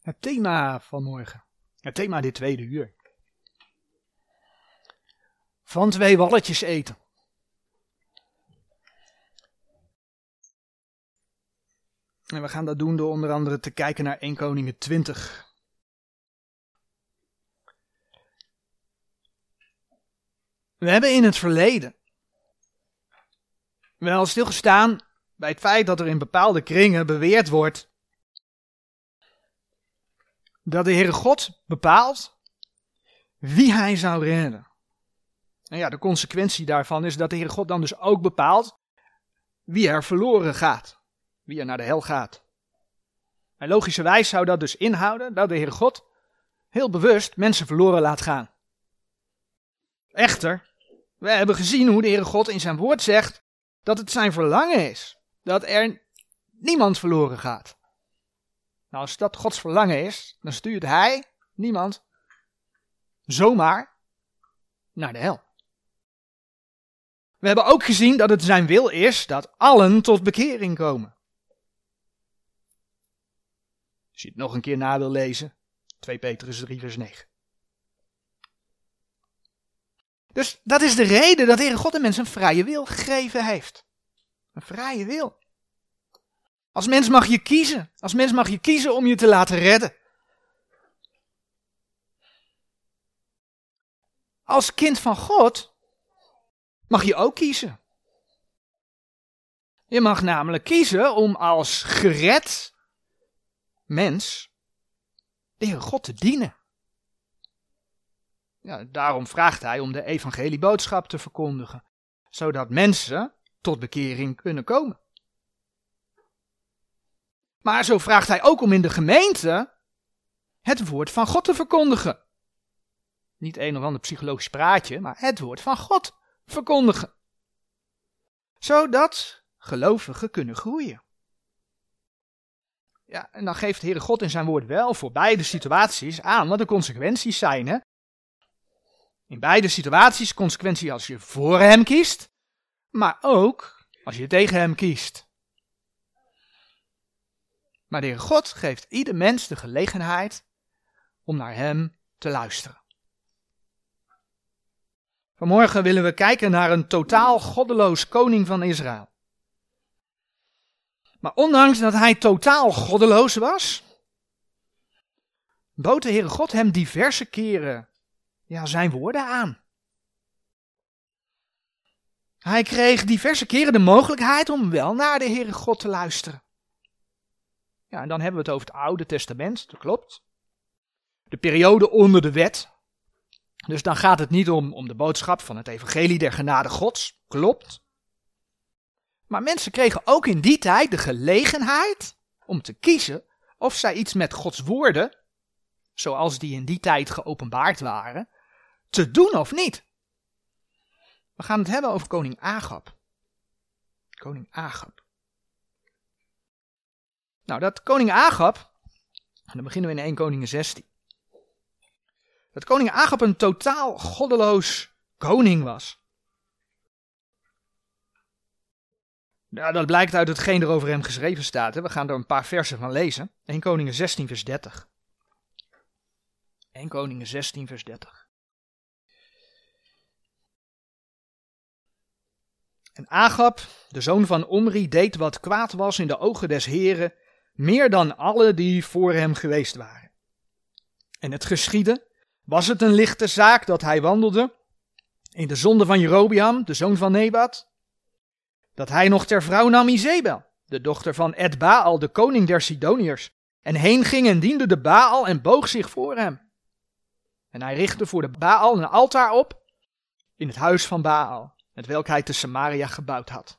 Het thema van morgen. Het thema dit tweede uur. Van twee walletjes eten. En we gaan dat doen door onder andere te kijken naar 1 Koningen 20. We hebben in het verleden wel stilgestaan bij het feit dat er in bepaalde kringen beweerd wordt dat de Heere God bepaalt wie hij zou redden. En ja, de consequentie daarvan is dat de Heere God dan dus ook bepaalt wie er verloren gaat, wie er naar de hel gaat. En logischerwijs zou dat dus inhouden dat de Heere God heel bewust mensen verloren laat gaan. Echter, we hebben gezien hoe de Heere God in zijn woord zegt dat het zijn verlangen is dat er niemand verloren gaat. Nou, als dat Gods verlangen is, dan stuurt Hij niemand zomaar naar de hel. We hebben ook gezien dat het zijn wil is dat allen tot bekering komen. Als je het nog een keer na wil lezen, 2 Petrus 3 vers 9. Dus dat is de reden dat de Heere God de mens een vrije wil gegeven heeft. Een vrije wil. Als mens mag je kiezen. Als mens mag je kiezen om je te laten redden. Als kind van God mag je ook kiezen. Je mag namelijk kiezen om als gered mens de Heer God te dienen. Ja, daarom vraagt hij om de evangelieboodschap te verkondigen, zodat mensen tot bekering kunnen komen. Maar zo vraagt hij ook om in de gemeente het woord van God te verkondigen. Niet een of ander psychologisch praatje, maar het woord van God verkondigen. Zodat gelovigen kunnen groeien. Ja, en dan geeft de Heere God in zijn woord wel voor beide situaties aan wat de consequenties zijn. Hè? In beide situaties consequenties als je voor hem kiest, maar ook als je tegen hem kiest. Maar de Heer God geeft ieder mens de gelegenheid om naar Hem te luisteren. Vanmorgen willen we kijken naar een totaal goddeloos koning van Israël. Maar ondanks dat hij totaal goddeloos was, bood de Heere God hem diverse keren ja, zijn woorden aan. Hij kreeg diverse keren de mogelijkheid om wel naar de Heere God te luisteren. Ja, en dan hebben we het over het Oude Testament, dat klopt. De periode onder de wet. Dus dan gaat het niet om, om de boodschap van het evangelie der genade gods, klopt. Maar mensen kregen ook in die tijd de gelegenheid om te kiezen of zij iets met Gods woorden, zoals die in die tijd geopenbaard waren, te doen of niet. We gaan het hebben over koning Agab. Koning Agab. Nou, dat koning Agab, dan beginnen we in 1 Koningen 16. Dat koning Agab een totaal goddeloos koning was. Ja, dat blijkt uit hetgeen er over hem geschreven staat. We gaan er een paar versen van lezen. 1 Koningen 16 vers 30. 1 Koningen 16 vers 30. En Agab, de zoon van Omri, deed wat kwaad was in de ogen des Heren meer dan alle die voor hem geweest waren. En het geschiedde, was het een lichte zaak dat hij wandelde in de zonde van Jerobiam, de zoon van Nebat, dat hij nog ter vrouw nam Izebel, de dochter van Ed Baal, de koning der Sidoniërs, en heen ging en diende de Baal en boog zich voor hem. En hij richtte voor de Baal een altaar op in het huis van Baal, het welk hij te Samaria gebouwd had.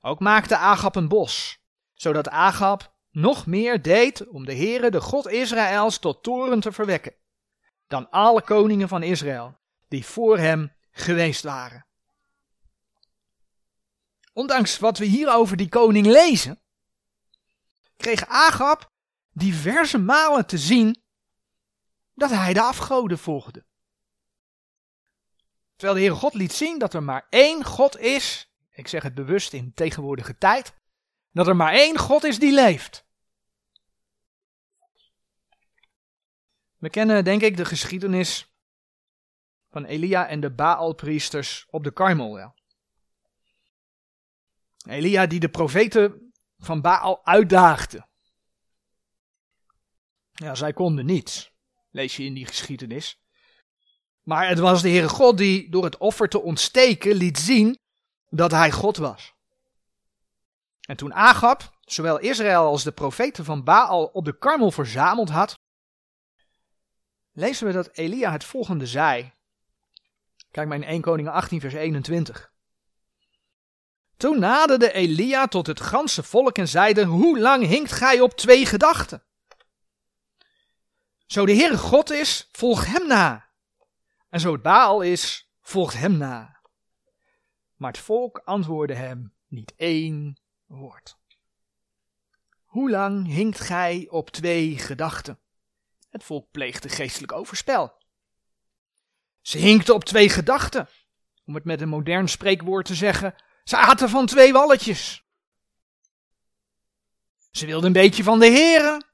Ook maakte Agab een bos, zodat Agab nog meer deed om de Heere, de God Israëls, tot toren te verwekken, dan alle koningen van Israël, die voor hem geweest waren. Ondanks wat we hier over die koning lezen, kreeg Agab diverse malen te zien dat hij de afgoden volgde. Terwijl de Heere God liet zien dat er maar één God is, ik zeg het bewust in tegenwoordige tijd, dat er maar één God is die leeft. We kennen denk ik de geschiedenis van Elia en de Baalpriesters op de Karmel. Elia die de profeten van Baal uitdaagde. Ja, zij konden niets, lees je in die geschiedenis. Maar het was de Heere God die door het offer te ontsteken liet zien dat hij God was. En toen Agab zowel Israël als de profeten van Baal op de Karmel verzameld had, lezen we dat Elia het volgende zei. Kijk maar in 1 Koningen 18 vers 21. Toen naderde Elia tot het ganse volk en zeide, hoe lang hinkt gij op twee gedachten? Zo de Heere God is, volg hem na. En zo het Baal is, volgt hem na. Maar het volk antwoordde hem niet één woord. Hoe lang hinkt gij op twee gedachten? Het volk pleegde geestelijk overspel. Ze hinkte op twee gedachten. Om het met een modern spreekwoord te zeggen, ze aten van twee walletjes. Ze wilden een beetje van de heren,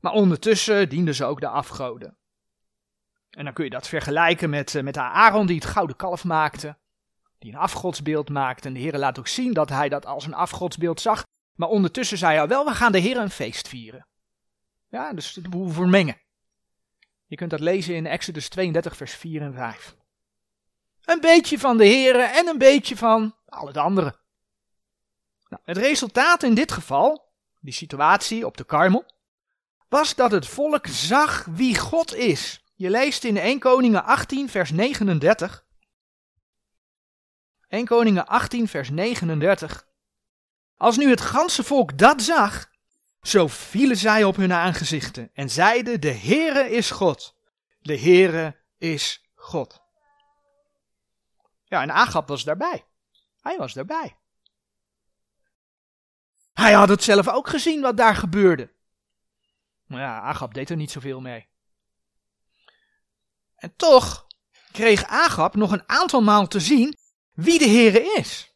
maar ondertussen dienden ze ook de afgoden. En dan kun je dat vergelijken met, eh, met Aaron die het gouden kalf maakte, die een afgodsbeeld maakte. En de Heer laat ook zien dat hij dat als een afgodsbeeld zag. Maar ondertussen zei hij wel, we gaan de Heer een feest vieren. Ja, dus de boel vermengen. Je kunt dat lezen in Exodus 32, vers 4 en 5. Een beetje van de Heer en een beetje van al het andere. Nou, het resultaat in dit geval, die situatie op de karmel, was dat het volk zag wie God is. Je leest in 1 Koningen 18, vers 39. 1 Koningen 18, vers 39. Als nu het ganse volk dat zag, zo vielen zij op hun aangezichten en zeiden, de Heere is God. De Heere is God. Ja, en Agab was daarbij. Hij was daarbij. Hij had het zelf ook gezien wat daar gebeurde. Maar ja, Agab deed er niet zoveel mee. En toch kreeg Agab nog een aantal maal te zien wie de Heere is.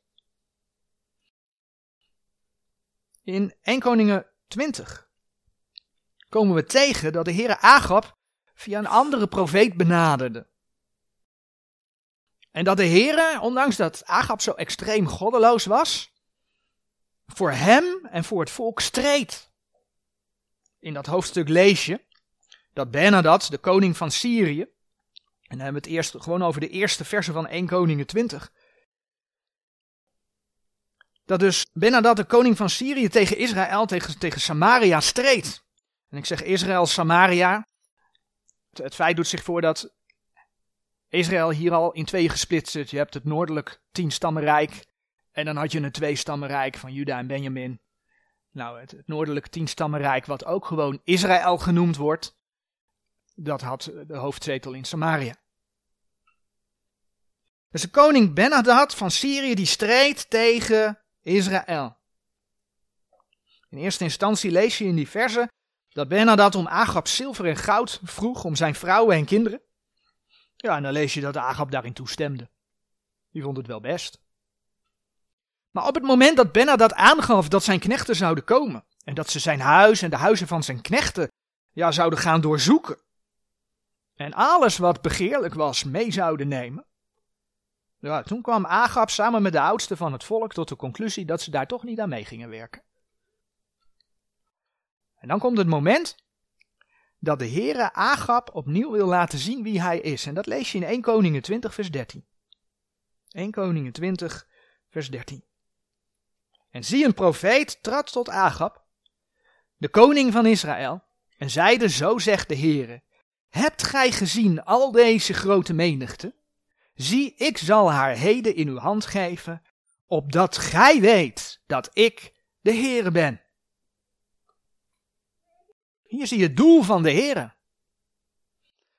In 1 Koningen 20 komen we tegen dat de Heere Agab via een andere profeet benaderde. En dat de Heere, ondanks dat Agab zo extreem goddeloos was, voor hem en voor het volk streed. In dat hoofdstuk lees je dat Benadad, de koning van Syrië, en dan hebben we het eerst gewoon over de eerste versen van 1 Koningen 20, dat dus Benadad, de koning van Syrië, tegen Israël, tegen, tegen Samaria streed. En ik zeg Israël, Samaria. Het, feit doet zich voor dat Israël hier al in twee gesplitst zit. Je hebt het noordelijk tienstammenrijk en dan had je een tweestammenrijk van Juda en Benjamin. Nou, het, het noordelijk tienstammenrijk, wat ook gewoon Israël genoemd wordt, dat had de hoofdzetel in Samaria. Dus de koning Benadad van Syrië die streed tegen Israël. In eerste instantie lees je in die verse dat Bernadad om Agab zilver en goud vroeg om zijn vrouwen en kinderen. Ja, en dan lees je dat Agab daarin toestemde. Die vond het wel best. Maar op het moment dat Bernadad aangaf dat zijn knechten zouden komen en dat ze zijn huis en de huizen van zijn knechten ja, zouden gaan doorzoeken en alles wat begeerlijk was mee zouden nemen, ja, toen kwam Agab samen met de oudsten van het volk tot de conclusie dat ze daar toch niet aan mee gingen werken. En dan komt het moment dat de Heere Agab opnieuw wil laten zien wie hij is. En dat lees je in 1 Koningen 20 vers 13. 1 Koningen 20 vers 13. En zie een profeet trad tot Agab, de koning van Israël, en zeide, zo zegt de Heere, hebt gij gezien al deze grote menigte? Zie, ik zal haar heden in uw hand geven, opdat gij weet dat ik de Heere ben. Hier zie je het doel van de Heere.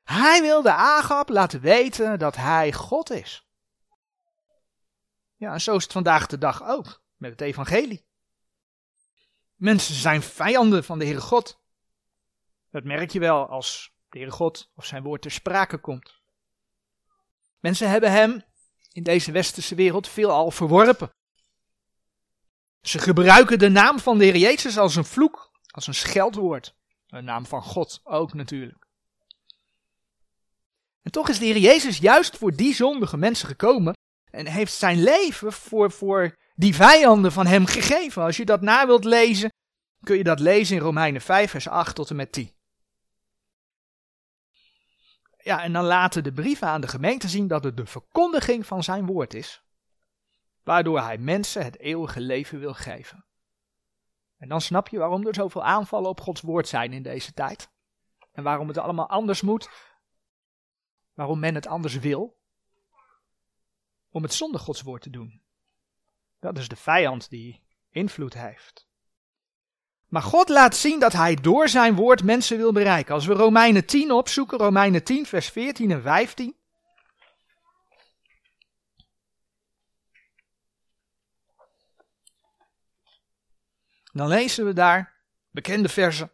Hij wil de Agap laten weten dat hij God is. Ja, en zo is het vandaag de dag ook met het evangelie. Mensen zijn vijanden van de Heere God. Dat merk je wel als de Heere God of zijn woord ter sprake komt. Mensen hebben hem in deze westerse wereld veelal verworpen. Ze gebruiken de naam van de Heer Jezus als een vloek, als een scheldwoord. De naam van God ook natuurlijk. En toch is de Heer Jezus juist voor die zondige mensen gekomen en heeft zijn leven voor, voor die vijanden van hem gegeven. Als je dat na wilt lezen, kun je dat lezen in Romeinen 5, vers 8 tot en met 10. Ja, en dan laten de brieven aan de gemeente zien dat het de verkondiging van zijn woord is, waardoor hij mensen het eeuwige leven wil geven. En dan snap je waarom er zoveel aanvallen op Gods woord zijn in deze tijd. En waarom het allemaal anders moet. Waarom men het anders wil. Om het zonder Gods woord te doen. Dat is de vijand die invloed heeft. Maar God laat zien dat hij door zijn woord mensen wil bereiken. Als we Romeinen 10 opzoeken, Romeinen 10, vers 14 en 15. Dan lezen we daar bekende versen.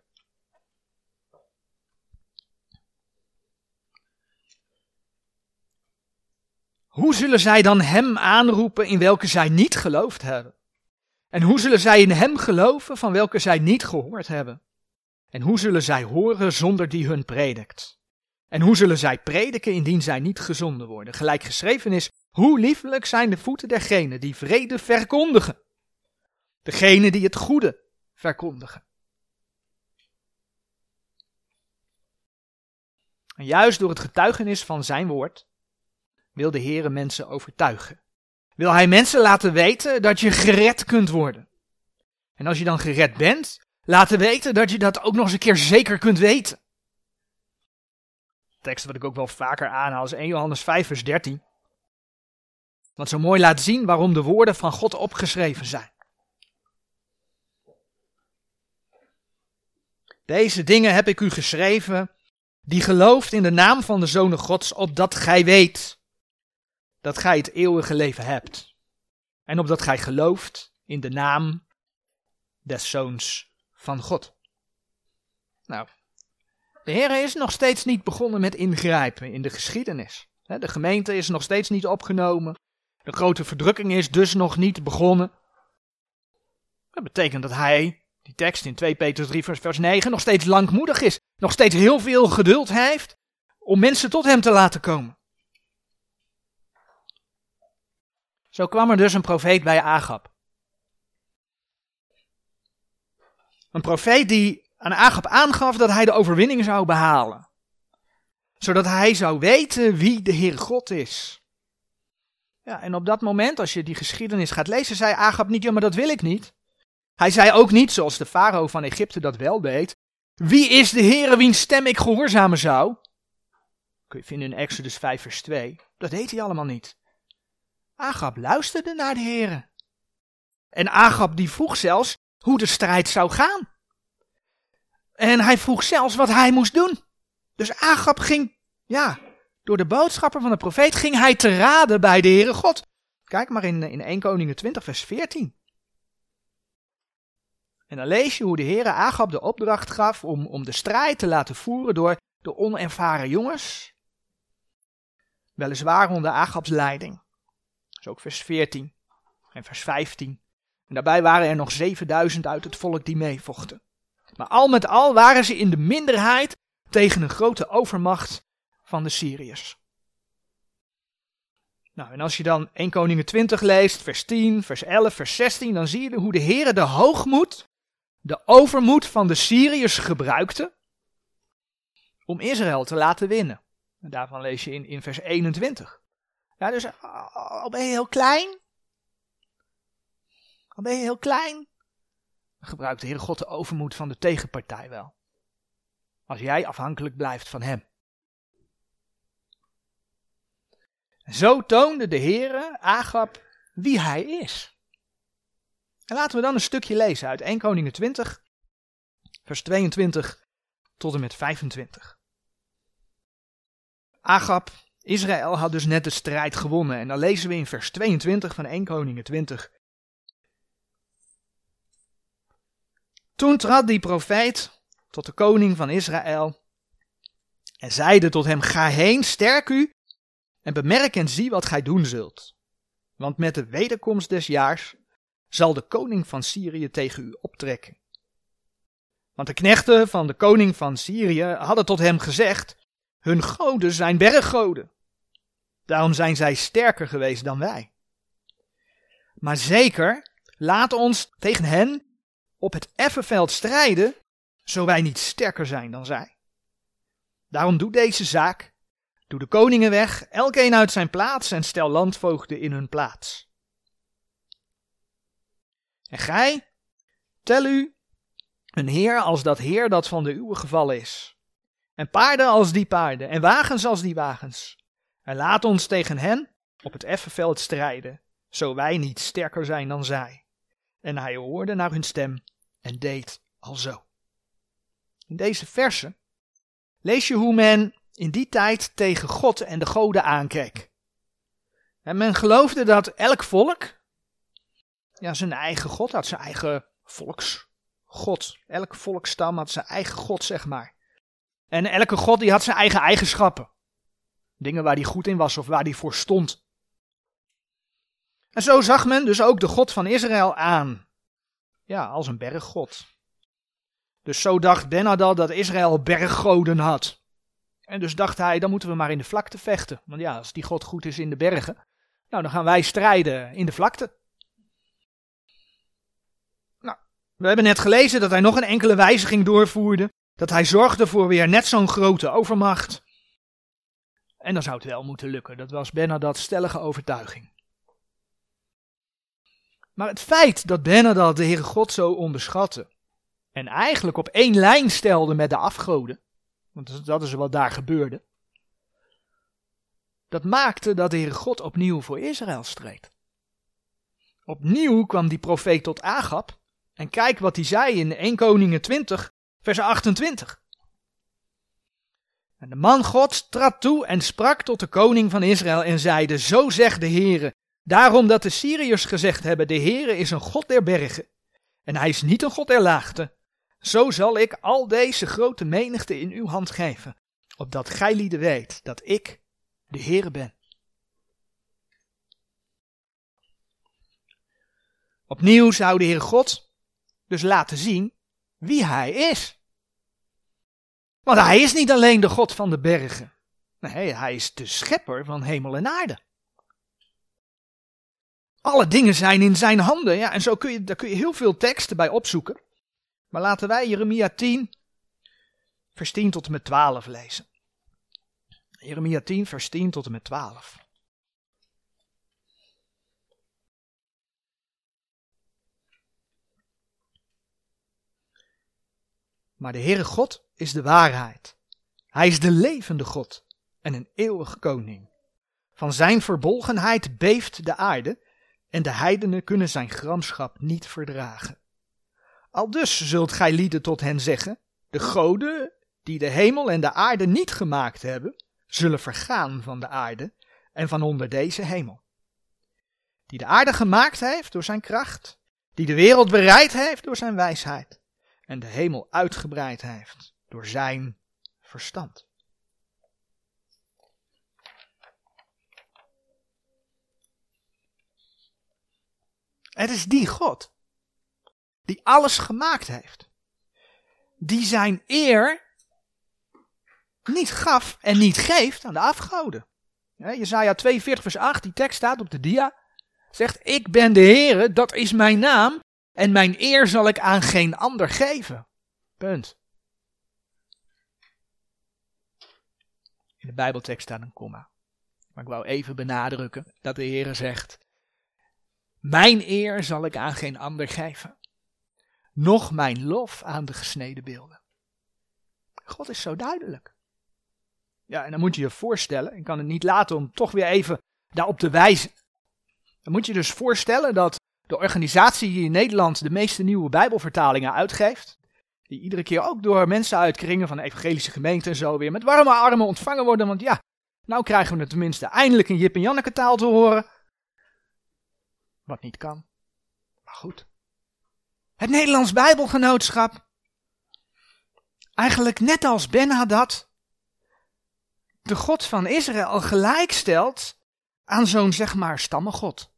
Hoe zullen zij dan hem aanroepen in welke zij niet geloofd hebben? En hoe zullen zij in hem geloven van welke zij niet gehoord hebben? En hoe zullen zij horen zonder die hun predikt? En hoe zullen zij prediken indien zij niet gezonden worden? Gelijk geschreven is, hoe liefelijk zijn de voeten dergenen die vrede verkondigen. Degene die het goede verkondigen. En juist door het getuigenis van zijn woord wil de Heere mensen overtuigen. Wil hij mensen laten weten dat je gered kunt worden. En als je dan gered bent, laten weten dat je dat ook nog eens een keer zeker kunt weten. Tekst wat ik ook wel vaker aanhaal is 1 Johannes 5 vers 13. Wat zo mooi laat zien waarom de woorden van God opgeschreven zijn. Deze dingen heb ik u geschreven, die gelooft in de naam van de Zoon Gods, opdat gij weet dat gij het eeuwige leven hebt. En opdat gij gelooft in de naam des Zoons van God. Nou, de Heer is nog steeds niet begonnen met ingrijpen in de geschiedenis. De gemeente is nog steeds niet opgenomen. De grote verdrukking is dus nog niet begonnen. Dat betekent dat hij die tekst in 2 Petrus 3 vers 9 nog steeds langmoedig is, nog steeds heel veel geduld heeft om mensen tot hem te laten komen. Zo kwam er dus een profeet bij Agab. Een profeet die aan Agab aangaf dat hij de overwinning zou behalen. Zodat hij zou weten wie de Heer God is. Ja, en op dat moment, als je die geschiedenis gaat lezen, zei Agab niet, ja, maar dat wil ik niet. Hij zei ook niet, zoals de farao van Egypte dat wel deed, wie is de Heere wiens stem ik gehoorzamen zou? Kun je vinden in Exodus 5 vers 2. Dat deed hij allemaal niet. Agab luisterde naar de Heere. En Agab die vroeg zelfs hoe de strijd zou gaan. En hij vroeg zelfs wat hij moest doen. Dus Agab ging, ja, door de boodschapper van de profeet ging hij te raden bij de Heere God. Kijk maar in, in 1 Koningen 20 vers 14. En dan lees je hoe de Heere Agab de opdracht gaf om, om de strijd te laten voeren door de onervaren jongens. Weliswaar onder Agabs leiding. Is ook vers 14 en vers 15. En daarbij waren er nog 7000 uit het volk die meevochten. Maar al met al waren ze in de minderheid tegen een grote overmacht van de Syriërs. Nou, en als je dan 1 Koningen 20 leest, vers 10, vers 11, vers 16, dan zie je hoe de Heere de hoogmoed de overmoed van de Syriërs gebruikte om Israël te laten winnen. En daarvan lees je in, in vers 21. Ja, dus al ben je heel klein, al ben je heel klein, gebruikt de Heere God de overmoed van de tegenpartij wel. Als jij afhankelijk blijft van hem. zo toonde de Heere Agab wie hij is. En laten we dan een stukje lezen uit 1 Koningen 20, vers 22 tot en met 25. Agab, Israël had dus net de strijd gewonnen. En dan lezen we in vers 22 van 1 Koningen 20. Toen trad die profeet tot de koning van Israël en zeide tot hem, ga heen, sterk u en bemerk en zie wat gij doen zult. Want met de wederkomst des jaars zal de koning van Syrië tegen u optrekken. Want de knechten van de koning van Syrië hadden tot hem gezegd: Hun goden zijn berggoden. Daarom zijn zij sterker geweest dan wij. Maar zeker, laat ons tegen hen op het effenveld strijden, zo wij niet sterker zijn dan zij. Daarom doe deze zaak. Doe de koningen weg, elkeen uit zijn plaats en stel landvoogden in hun plaats. En gij, tel u een heer als dat heer dat van de uwe gevallen is. En paarden als die paarden, en wagens als die wagens. En laat ons tegen hen op het effenveld strijden, zo wij niet sterker zijn dan zij. En hij hoorde naar hun stem en deed alzo. In deze versen lees je hoe men in die tijd tegen God en de goden aankeek. En men geloofde dat elk volk ja, zijn eigen God had, zijn eigen volksgod. Elk volkstam had zijn eigen God, zeg maar. En elke God die had zijn eigen eigenschappen. Dingen waar hij goed in was of waar hij voor stond. En zo zag men dus ook de God van Israël aan. Ja, als een berggod. Dus zo dacht Benadad dat Israël berggoden had. En dus dacht hij, dan moeten we maar in de vlakte vechten. Want ja, als die God goed is in de bergen, nou dan gaan wij strijden in de vlakte. Nou, we hebben net gelezen dat hij nog een enkele wijziging doorvoerde. Dat hij zorgde voor weer net zo'n grote overmacht. En dan zou het wel moeten lukken. Dat was Benadad's stellige overtuiging. Maar het feit dat Benadad de Heere God zo onderschatte. En eigenlijk op één lijn stelde met de afgoden. Want dat is wat daar gebeurde. Dat maakte dat de Heere God opnieuw voor Israël streed. Opnieuw kwam die profeet tot Agab. En kijk wat hij zei in 1 Koningen 20, vers 28. En de man Gods trad toe en sprak tot de koning van Israël en zeide, zo zegt de Heere, daarom dat de Syriërs gezegd hebben, de Heere is een God der bergen, en hij is niet een God der laagte, zo zal ik al deze grote menigte in uw hand geven, opdat gij lieden weet dat ik de Heere ben. Opnieuw zou de Heere God dus laten zien wie hij is. Want hij is niet alleen de God van de bergen. Nee, hij is de schepper van hemel en aarde. Alle dingen zijn in zijn handen. Ja, en zo kun je, daar kun je heel veel teksten bij opzoeken. Maar laten wij Jeremia 10, vers 10 tot en met 12 lezen. Jeremia 10, vers 10 tot en met 12. Maar de Heere God is de waarheid. Hij is de levende God en een eeuwig koning. Van zijn verbolgenheid beeft de aarde en de heidenen kunnen zijn gramschap niet verdragen. Al dus zult gij lieden tot hen zeggen, de goden die de hemel en de aarde niet gemaakt hebben, zullen vergaan van de aarde en van onder deze hemel. Die de aarde gemaakt heeft door zijn kracht, die de wereld bereid heeft door zijn wijsheid en de hemel uitgebreid heeft door zijn verstand. Het is die God die alles gemaakt heeft, die zijn eer niet gaf en niet geeft aan de afgoden. Jezaja 42 vers 8, die tekst staat op de dia, zegt, ik ben de Heere, dat is mijn naam, en mijn eer zal ik aan geen ander geven. Punt. De Bijbeltekst staat een komma. Maar ik wou even benadrukken dat de Heer zegt: Mijn eer zal ik aan geen ander geven, noch mijn lof aan de gesneden beelden. God is zo duidelijk. Ja, en dan moet je je voorstellen, ik kan het niet laten om toch weer even daarop te wijzen. Dan moet je dus voorstellen dat de organisatie die in Nederland de meeste nieuwe Bijbelvertalingen uitgeeft, die iedere keer ook door mensen uit kringen van de evangelische gemeente en zo weer met warme armen ontvangen worden, want ja, nou krijgen we het tenminste eindelijk in Jip en Janneke taal te horen. Wat niet kan. Maar goed. Het Nederlands Bijbelgenootschap. Eigenlijk net als Ben Hadad. De God van Israël gelijkstelt aan zo'n zeg maar stammengod.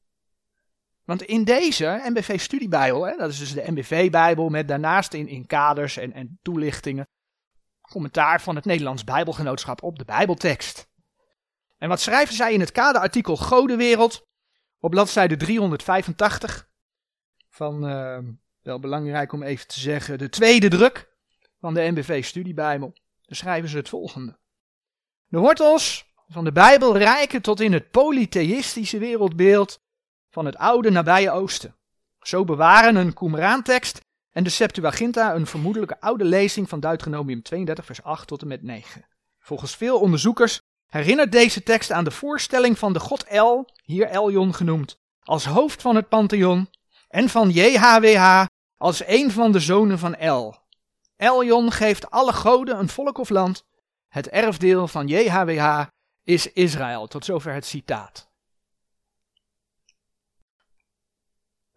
Want in deze MBV Studiebijbel, hè, dat is dus de MBV-bijbel met daarnaast in, in kaders en, en toelichtingen, commentaar van het Nederlands Bijbelgenootschap op de Bijbeltekst. En wat schrijven zij in het kaderartikel Godenwereld op bladzijde 385 van, uh, wel belangrijk om even te zeggen, de tweede druk van de NBV Studiebijbel. Daar schrijven ze het volgende. De wortels van de Bijbel reiken tot in het polytheïstische wereldbeeld van het oude nabije oosten. Zo bewaren een Qumran-tekst en de Septuaginta een vermoedelijke oude lezing van Deuteronomium 32 vers 8 tot en met 9. Volgens veel onderzoekers herinnert deze tekst aan de voorstelling van de god El, hier Eljon genoemd, als hoofd van het pantheon en van JHWH als een van de zonen van El. Eljon geeft alle goden een volk of land. Het erfdeel van JHWH is Israël. Tot zover het citaat.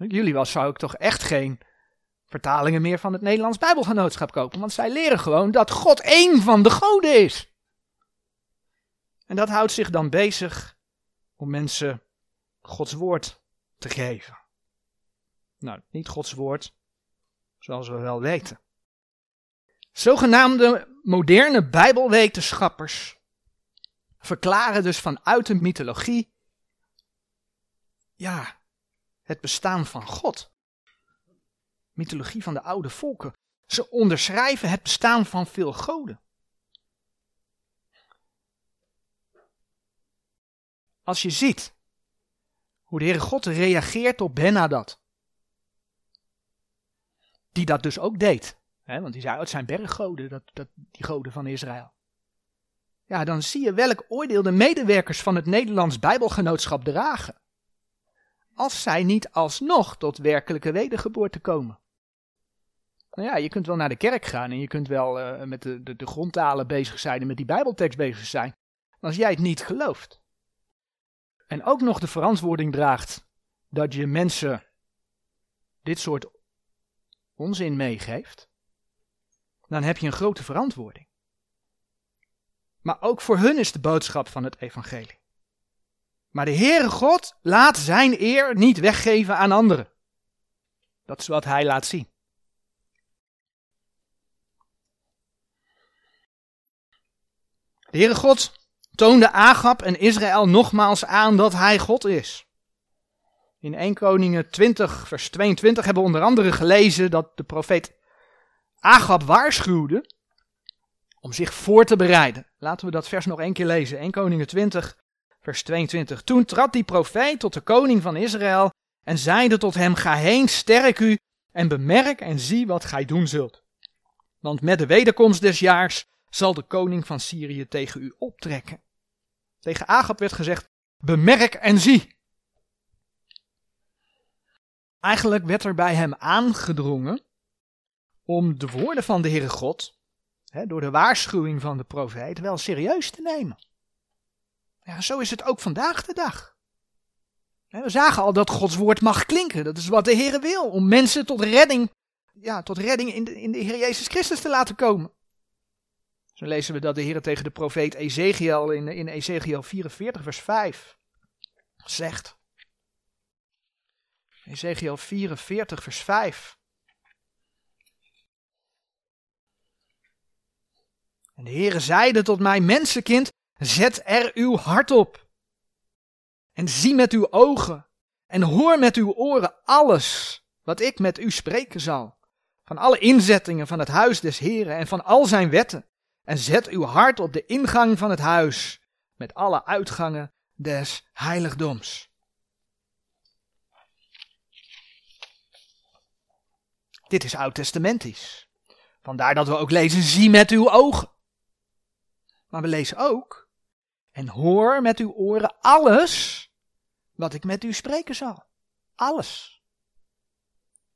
Jullie was, zou ik toch echt geen vertalingen meer van het Nederlands Bijbelgenootschap kopen, want zij leren gewoon dat God één van de goden is. En dat houdt zich dan bezig om mensen Gods woord te geven. Nou, niet Gods woord, zoals we wel weten. Zogenaamde moderne Bijbelwetenschappers verklaren dus vanuit de mythologie, ja, het bestaan van God. Mythologie van de oude volken. Ze onderschrijven het bestaan van veel goden. Als je ziet hoe de Heere God reageert op Benadad, die dat dus ook deed, hè, want die zei, oh, het zijn berggoden, dat, dat, die goden van Israël. Ja, dan zie je welk oordeel de medewerkers van het Nederlands Bijbelgenootschap dragen. Als zij niet alsnog tot werkelijke wedergeboorte komen. Nou ja, je kunt wel naar de kerk gaan en je kunt wel uh, met de, de, grondtalen bezig zijn en met die Bijbeltekst bezig zijn. Als jij het niet gelooft. En ook nog de verantwoording draagt dat je mensen dit soort onzin meegeeft. Dan heb je een grote verantwoording. Maar ook voor hun is de boodschap van het evangelie. Maar de Heere God laat zijn eer niet weggeven aan anderen. Dat is wat hij laat zien. De Heere God toonde Agab en Israël nogmaals aan dat hij God is. In 1 Koningen 20 vers 22 hebben we onder andere gelezen dat de profeet Agab waarschuwde om zich voor te bereiden. Laten we dat vers nog één keer lezen. 1 Koningen 20 vers 22. Toen trad die profeet tot de koning van Israël en zeide tot hem, ga heen, sterk u en bemerk en zie wat gij doen zult. Want met de wederkomst des jaars zal de koning van Syrië tegen u optrekken. Tegen Agab werd gezegd, bemerk en zie. Eigenlijk werd er bij hem aangedrongen om de woorden van de Heere God, hè, door de waarschuwing van de profeet, wel serieus te nemen. Ja, zo is het ook vandaag de dag. We zagen al dat Gods woord mag klinken. Dat is wat de Heer wil. Om mensen tot redding, ja, tot redding in de, in de Heer Jezus Christus te laten komen. Zo lezen we dat de Heer tegen de profeet Ezekiel in, in Ezekiel 44 vers 5 zegt. Ezekiel 44 vers 5. En de Heere zeide tot mij, mensenkind, Zet er uw hart op. En zie met uw ogen en hoor met uw oren alles wat ik met u spreken zal. Van alle inzettingen van het huis des Heren en van al zijn wetten. En zet uw hart op de ingang van het huis met alle uitgangen des heiligdoms. Dit is oud-testamentisch. Vandaar dat we ook lezen, zie met uw ogen. Maar we lezen ook, en hoor met uw oren alles wat ik met u spreken zal. Alles.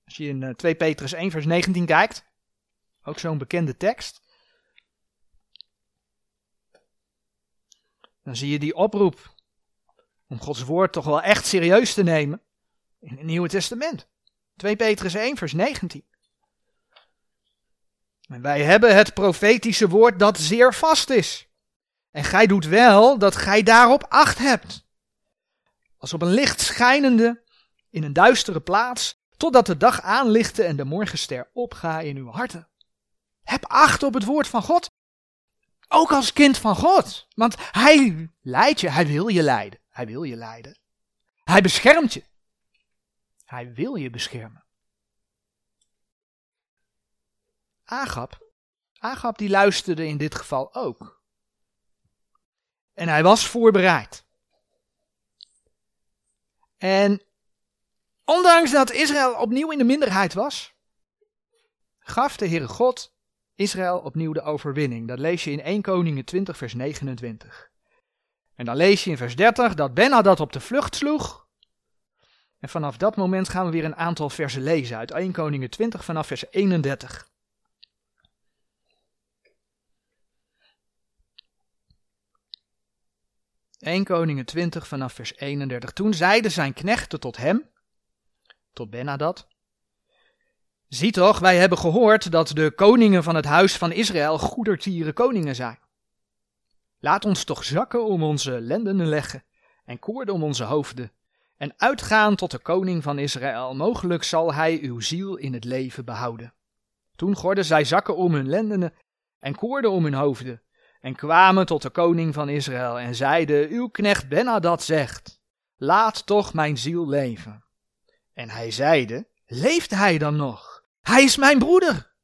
Als je in 2 eh, Petrus 1 vers 19 kijkt, ook zo'n bekende tekst, dan zie je die oproep om Gods woord toch wel echt serieus te nemen in het Nieuwe Testament. 2 Petrus 1 vers 19. En wij hebben het profetische woord dat zeer vast is en gij doet wel dat gij daarop acht hebt. Als op een licht schijnende in een duistere plaats, totdat de dag aanlichte en de morgenster opga in uw harten. Heb acht op het woord van God, Ook als kind van God. Want hij leidt je, hij wil je leiden. Hij wil je leiden. Hij beschermt je. Hij wil je beschermen. Agap, Agap die luisterde in dit geval ook. En hij was voorbereid. En ondanks dat Israël opnieuw in de minderheid was, gaf de Heere God Israël opnieuw de overwinning. Dat lees je in 1 Koningen 20 vers 29. En dan lees je in vers 30 dat Ben dat op de vlucht sloeg. En vanaf dat moment gaan we weer een aantal versen lezen uit 1 Koningen 20 vanaf vers 31. (1 Koningen 20 vanaf vers 31. Toen zeiden zijn knechten tot hem, tot Benadad, Zie toch, wij hebben gehoord dat de koningen van het huis van Israël goedertieren koningen zijn. Laat ons toch zakken om onze lendenen leggen en koorden om onze hoofden en uitgaan tot de koning van Israël. Mogelijk zal hij uw ziel in het leven behouden. Toen gorden zij zakken om hun lendenen en koorden om hun hoofden en kwamen tot de koning van Israël en zeiden, uw knecht Benadad zegt, laat toch mijn ziel leven. En hij zeide, leeft hij dan nog? Hij is mijn broeder.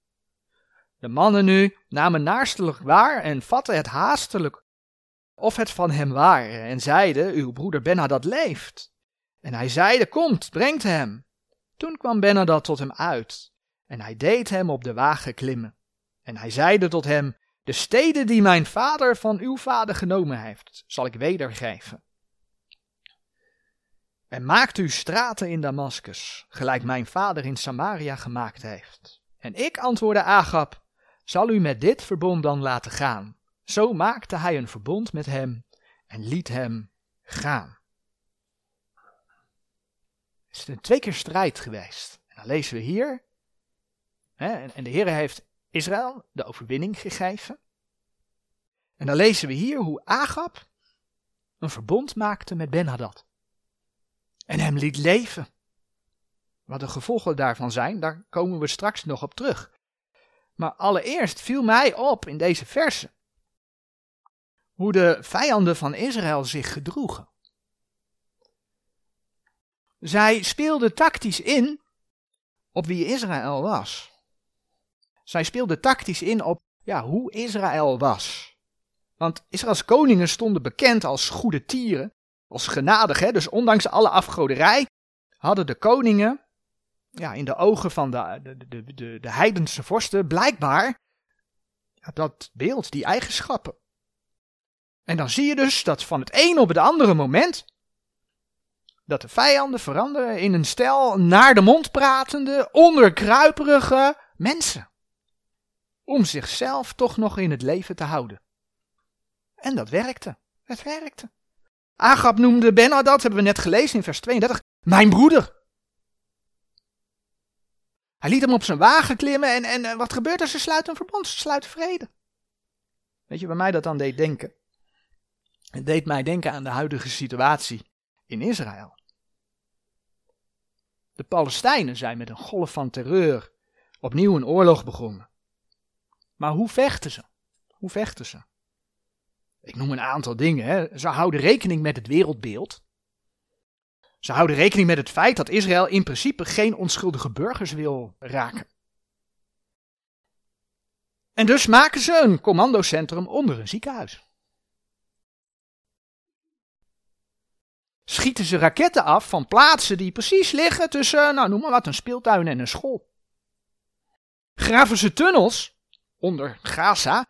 De mannen nu namen naarstig waar en vatten het haastelijk of het van hem waren en zeiden, uw broeder Benadad leeft. En hij zeide, komt, brengt hem. Toen kwam Benadad tot hem uit en hij deed hem op de wagen klimmen. En hij zeide tot hem, de steden die mijn vader van uw vader genomen heeft, zal ik wedergeven. En maakt u straten in Damascus, gelijk mijn vader in Samaria gemaakt heeft. En ik antwoordde Agab, zal u met dit verbond dan laten gaan. Zo maakte hij een verbond met hem en liet hem gaan. Het is een twee keer strijd geweest. En dan lezen we hier, hè, en de Heer heeft Israël de overwinning gegeven. En dan lezen we hier hoe Agab een verbond maakte met Ben-Hadad en hem liet leven. Wat de gevolgen daarvan zijn, daar komen we straks nog op terug. Maar allereerst viel mij op in deze verse hoe de vijanden van Israël zich gedroegen. Zij speelden tactisch in op wie Israël was. Zij speelden tactisch in op ja, hoe Israël was. Want Israëls koningen stonden bekend als goede tieren als genadig. Hè? Dus ondanks alle afgoderij hadden de koningen ja, in de ogen van de, de, de, de, de heidense vorsten blijkbaar dat beeld, die eigenschappen. En dan zie je dus dat van het een op het andere moment dat de vijanden veranderen in een stel naar de mond pratende, onderkruiperige mensen. Om zichzelf toch nog in het leven te houden. En dat werkte. Het werkte. Agab noemde dat hebben we net gelezen in vers 32, mijn broeder. Hij liet hem op zijn wagen klimmen en, en wat gebeurt er? Ze sluiten een verbond, ze sluiten vrede. Weet je waar mij dat aan deed denken? Het deed mij denken aan de huidige situatie in Israël. De Palestijnen zijn met een golf van terreur opnieuw een oorlog begonnen. Maar hoe vechten ze? Hoe vechten ze? Ik noem een aantal dingen. Hè. Ze houden rekening met het wereldbeeld. Ze houden rekening met het feit dat Israël in principe geen onschuldige burgers wil raken. En dus maken ze een commandocentrum onder een ziekenhuis. Schieten ze raketten af van plaatsen die precies liggen tussen, nou noem maar wat, een speeltuin en een school. Graven ze tunnels onder Gaza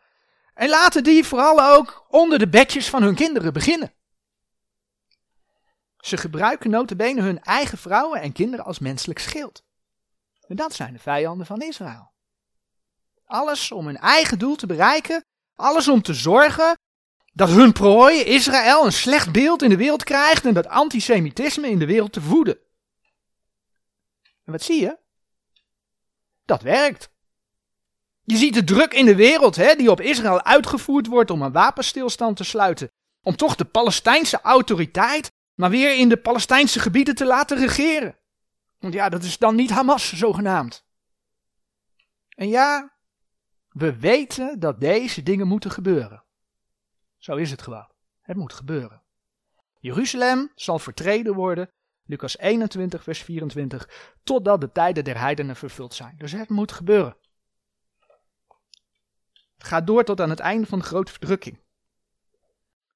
en laten die vooral ook onder de bedjes van hun kinderen beginnen. Ze gebruiken notabene hun eigen vrouwen en kinderen als menselijk schild. En dat zijn de vijanden van Israël. Alles om hun eigen doel te bereiken, alles om te zorgen dat hun prooi Israël een slecht beeld in de wereld krijgt en dat antisemitisme in de wereld te voeden. En wat zie je? Dat werkt. Je ziet de druk in de wereld hè, die op Israël uitgevoerd wordt om een wapenstilstand te sluiten. Om toch de Palestijnse autoriteit maar weer in de Palestijnse gebieden te laten regeren. Want ja, dat is dan niet Hamas zogenaamd. En ja, we weten dat deze dingen moeten gebeuren. Zo is het gewoon. Het moet gebeuren. Jeruzalem zal vertreden worden, Lucas 21, vers 24, totdat de tijden der heidenen vervuld zijn. Dus het moet gebeuren. Gaat door tot aan het einde van de grote verdrukking.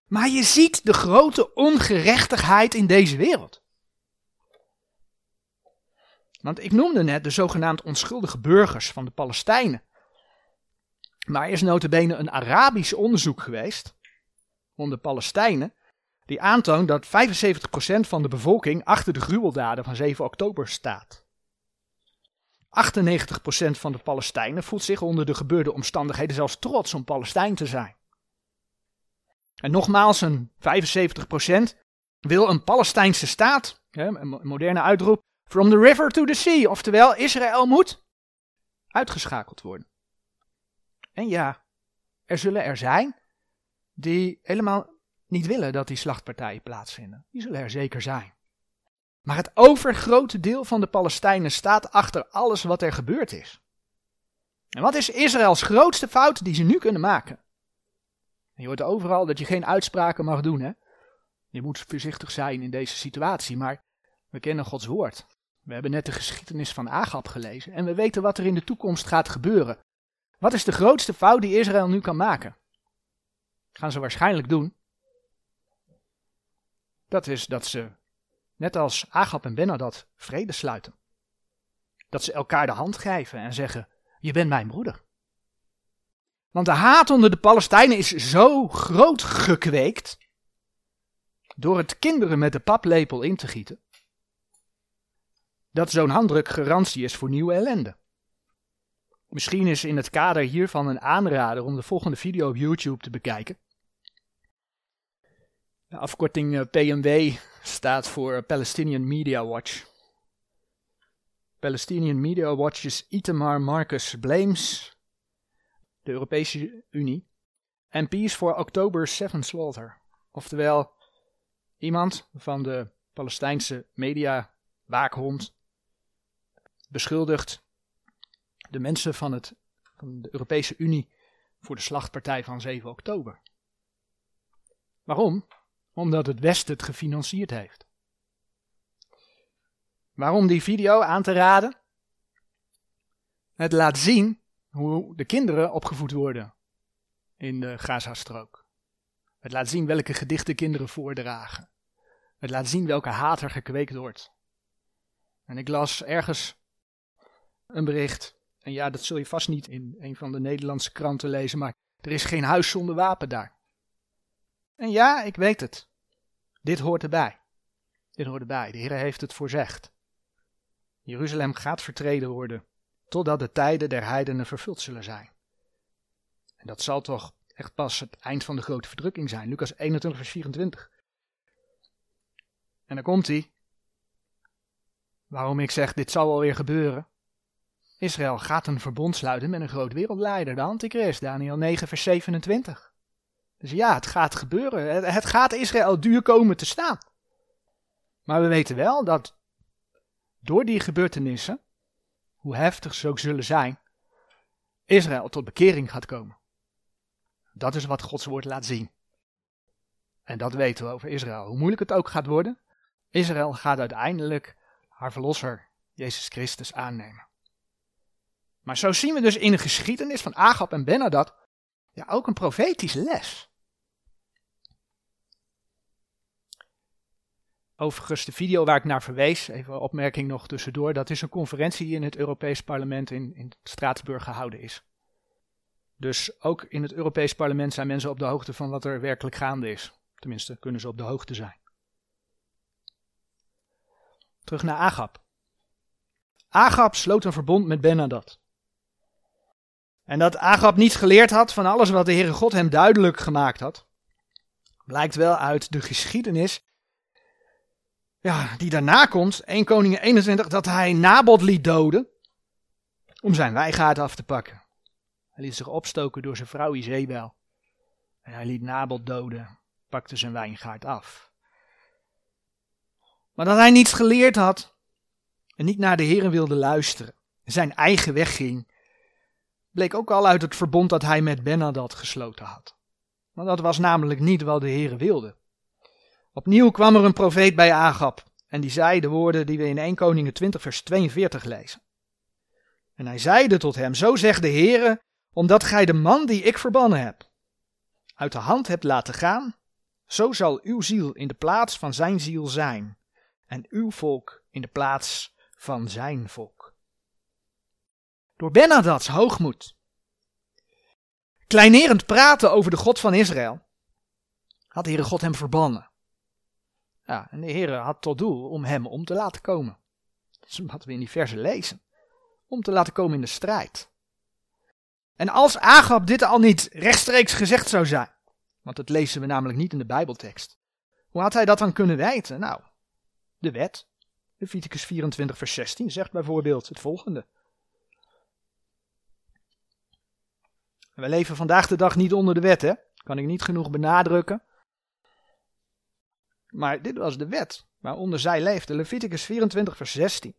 Maar je ziet de grote ongerechtigheid in deze wereld. Want ik noemde net de zogenaamd onschuldige burgers van de Palestijnen. Maar er is notabene een Arabisch onderzoek geweest onder Palestijnen, die aantoont dat 75% van de bevolking achter de gruweldaden van 7 oktober staat. 98% van de Palestijnen voelt zich onder de gebeurde omstandigheden zelfs trots om Palestijn te zijn. En nogmaals, een 75% wil een Palestijnse staat, een moderne uitroep, from the river to the sea, oftewel Israël moet uitgeschakeld worden. En ja, er zullen er zijn die helemaal niet willen dat die slachtpartijen plaatsvinden. Die zullen er zeker zijn. Maar het overgrote deel van de Palestijnen staat achter alles wat er gebeurd is. En wat is Israëls grootste fout die ze nu kunnen maken? je hoort overal dat je geen uitspraken mag doen. Hè? Je moet voorzichtig zijn in deze situatie, maar we kennen Gods woord. We hebben net de geschiedenis van Agab gelezen en we weten wat er in de toekomst gaat gebeuren. Wat is de grootste fout die Israël nu kan maken? Gaan ze waarschijnlijk doen. Dat is dat ze, net als Agab en Benadad, vrede sluiten. Dat ze elkaar de hand geven en zeggen: Je bent mijn broeder. Want de haat onder de Palestijnen is zo groot gekweekt. door het kinderen met de paplepel in te gieten. dat zo'n handdruk garantie is voor nieuwe ellende. Misschien is in het kader hiervan een aanrader om de volgende video op YouTube te bekijken. Afkorting eh, PMW staat voor Palestinian Media Watch. Palestinian Media Watch is Itamar Marcus Blames, de Europese Unie, en Peace for October 7 Slaughter. Oftewel, iemand van de Palestijnse media waakhond beschuldigt de mensen van, het, van de Europese Unie voor de slachtpartij van 7 oktober. Waarom? Omdat het Westen het gefinancierd heeft. Waarom die video aan te raden? Het laat zien hoe de kinderen opgevoed worden in de Gazastrook. Het laat zien welke gedichten kinderen voordragen. Het laat zien welke haat er gekweekt wordt. En ik las ergens een bericht, en ja, dat zul je vast niet in een van de Nederlandse kranten lezen, maar er is geen huis zonder wapen daar. En ja, ik weet het. Dit hoort erbij. Dit hoort erbij. De Heer heeft het voorzegd. Jeruzalem gaat vertreden worden, totdat de tijden der heidenen vervuld zullen zijn. En dat zal toch echt pas het eind van de grote verdrukking zijn. Lucas 21, vers 24. En dan komt hij. Waarom ik zeg, dit zal wel weer gebeuren. Israël gaat een verbond sluiten met een groot wereldleider, de Antichrist, Daniel 9, vers 27. Dus ja, het gaat gebeuren. Het gaat Israël duur komen te staan. Maar we weten wel dat door die gebeurtenissen, hoe heftig ze ook zullen zijn, Israël tot bekering gaat komen. Dat is wat Gods woord laat zien. En dat weten we over Israël. Hoe moeilijk het ook gaat worden, Israël gaat uiteindelijk haar verlosser, Jezus Christus, aannemen. Maar zo zien we dus in de geschiedenis van Agab en Benadad ja, ook een profetische les. Overigens, de video waar ik naar verwees, even opmerking nog tussendoor, dat is een conferentie die in het Europees Parlement in, in Straatsburg gehouden is. Dus ook in het Europees Parlement zijn mensen op de hoogte van wat er werkelijk gaande is. Tenminste, kunnen ze op de hoogte zijn. Terug naar Agab. Agab sloot een verbond met Benadad. En dat Agab niet geleerd had van alles wat de Heere God hem duidelijk gemaakt had, blijkt wel uit de geschiedenis ja, die daarna komt, 1 Koningen 21, dat hij Nabot liet doden om zijn wijgaard af te pakken. Hij liet zich opstoken door zijn vrouw Izebel. En hij liet Nabot doden, pakte zijn wijngaard af. Maar dat hij niets geleerd had en niet naar de Heeren wilde luisteren, zijn eigen weg ging bleek ook al uit het verbond dat hij met Benadad gesloten had. Want dat was namelijk niet wat de Heere wilde. Opnieuw kwam er een profeet bij Agab. En die zei de woorden die we in 1 Koningen 20 vers 42 lezen. En hij zeide tot hem, zo zegt de Heere, omdat gij de man die ik verbannen heb, uit de hand hebt laten gaan, zo zal uw ziel in de plaats van zijn ziel zijn, en uw volk in de plaats van zijn volk. Door Benadad's hoogmoed, kleinerend praten over de God van Israël, had de Heere God hem verbannen. Ja, en de Heere had tot doel om hem om te laten komen. Dat is wat we in die verse lezen. Om te laten komen in de strijd. En als Agab dit al niet rechtstreeks gezegd zou zijn, want dat lezen we namelijk niet in de Bijbeltekst. Hoe had hij dat dan kunnen weten? Nou, de wet. Leviticus 24, vers 16 zegt bijvoorbeeld het volgende. We leven vandaag de dag niet onder de wet, hè? Kan ik niet genoeg benadrukken. Maar dit was de wet waaronder zij leefde. Leviticus 24, vers 16.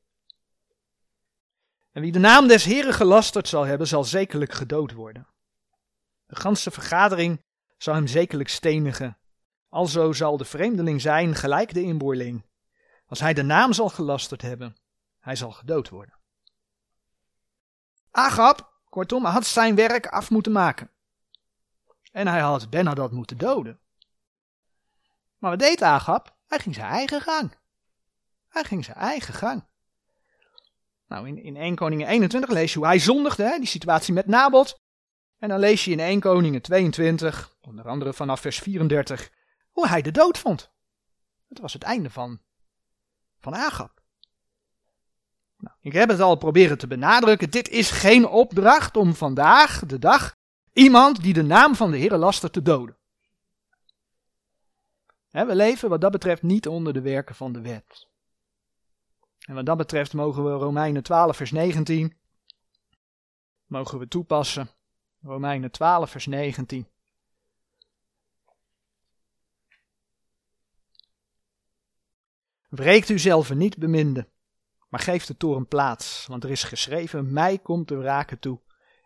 En wie de naam des Heren gelasterd zal hebben, zal zekerlijk gedood worden. De ganse vergadering zal hem zekerlijk stenigen. Alzo zal de vreemdeling zijn gelijk de inboorling. Als hij de naam zal gelasterd hebben, hij zal gedood worden. Agab, kortom, had zijn werk af moeten maken. En hij had Benadad moeten doden. Maar wat deed Agab? Hij ging zijn eigen gang. Hij ging zijn eigen gang. Nou, in, in 1 Koningen 21 lees je hoe hij zondigde, hè, die situatie met Nabot. En dan lees je in 1 Koningen 22, onder andere vanaf vers 34, hoe hij de dood vond. Dat was het einde van, van Agab. Ik heb het al proberen te benadrukken. Dit is geen opdracht om vandaag, de dag, iemand die de naam van de Heer laster te doden. we leven wat dat betreft niet onder de werken van de wet. En wat dat betreft mogen we Romeinen 12 vers 19 mogen we toepassen. Romeinen 12 vers 19. Wreekt u zelf niet, beminde, maar geef de toren plaats, want er is geschreven, mij komt de raken toe.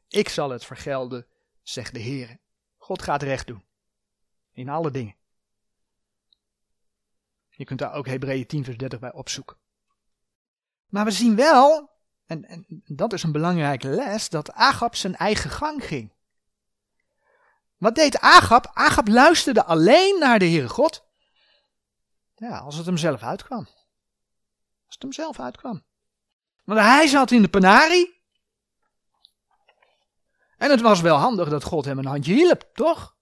Ik zal het vergelden, zegt de Heer. God gaat recht doen. In alle dingen. Je kunt daar ook Hebreeën 10 vers 30 bij opzoeken. Maar we zien wel, en, en dat is een belangrijke les, dat Agab zijn eigen gang ging. Wat deed Agab? Agab luisterde alleen naar de Heere God. Ja, als het hem zelf uitkwam. Als het hem zelf uitkwam. Want hij zat in de penarie. En het was wel handig dat God hem een handje hielp, toch?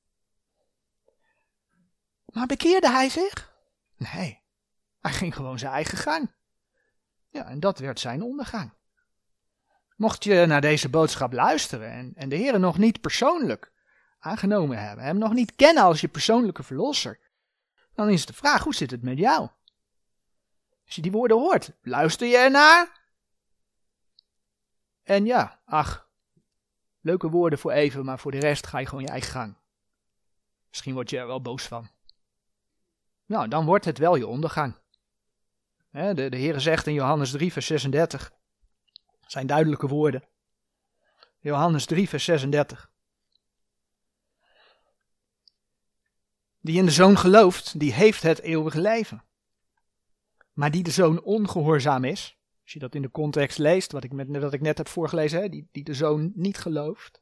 Maar bekeerde hij zich? Nee, hij ging gewoon zijn eigen gang. Ja, en dat werd zijn ondergang. Mocht je naar deze boodschap luisteren en, en de Heer nog niet persoonlijk aangenomen hebben, hem nog niet kennen als je persoonlijke verlosser, dan is de vraag: hoe zit het met jou? Als je die woorden hoort, luister je ernaar? En ja, ach, leuke woorden voor even, maar voor de rest ga je gewoon je eigen gang. Misschien word je er wel boos van. Nou, dan wordt het wel je ondergang. De, de Heer zegt in Johannes 3, vers 36, zijn duidelijke woorden. Johannes 3, vers 36. Die in de zoon gelooft, die heeft het eeuwige leven. Maar die de zoon ongehoorzaam is, als je dat in de context leest, wat ik, met, wat ik net heb voorgelezen, hè, die, die de zoon niet gelooft,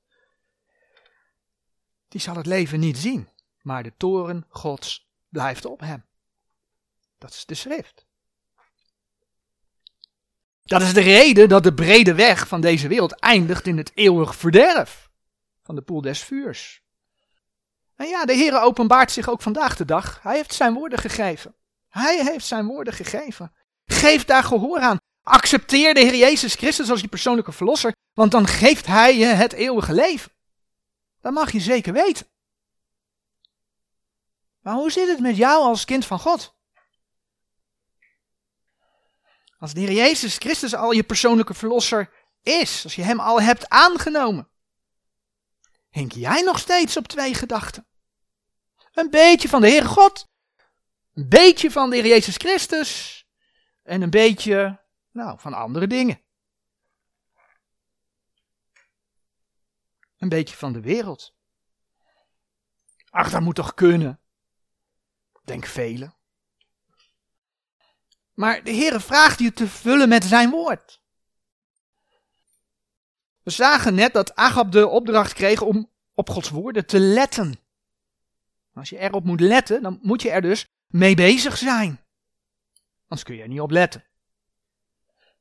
die zal het leven niet zien, maar de toren Gods blijft op hem. Dat is de schrift. Dat is de reden dat de brede weg van deze wereld eindigt in het eeuwig verderf van de poel des vuurs. En ja, de Heer openbaart zich ook vandaag de dag. Hij heeft zijn woorden gegeven. Hij heeft zijn woorden gegeven. Geef daar gehoor aan. Accepteer de Heer Jezus Christus als je persoonlijke verlosser, want dan geeft Hij je het eeuwige leven. Dat mag je zeker weten. Maar hoe zit het met jou als kind van God? Als de Heer Jezus Christus al je persoonlijke verlosser is, als je Hem al hebt aangenomen, hink jij nog steeds op twee gedachten. Een beetje van de Heere God, een beetje van de Heer Jezus Christus en een beetje, nou, van andere dingen. Een beetje van de wereld. Ach, dat moet toch kunnen? Denk velen. Maar de Heere vraagt je te vullen met zijn woord. We zagen net dat Agab de opdracht kreeg om op Gods woorden te letten. Als je erop moet letten, dan moet je er dus mee bezig zijn. Anders kun je er niet op letten.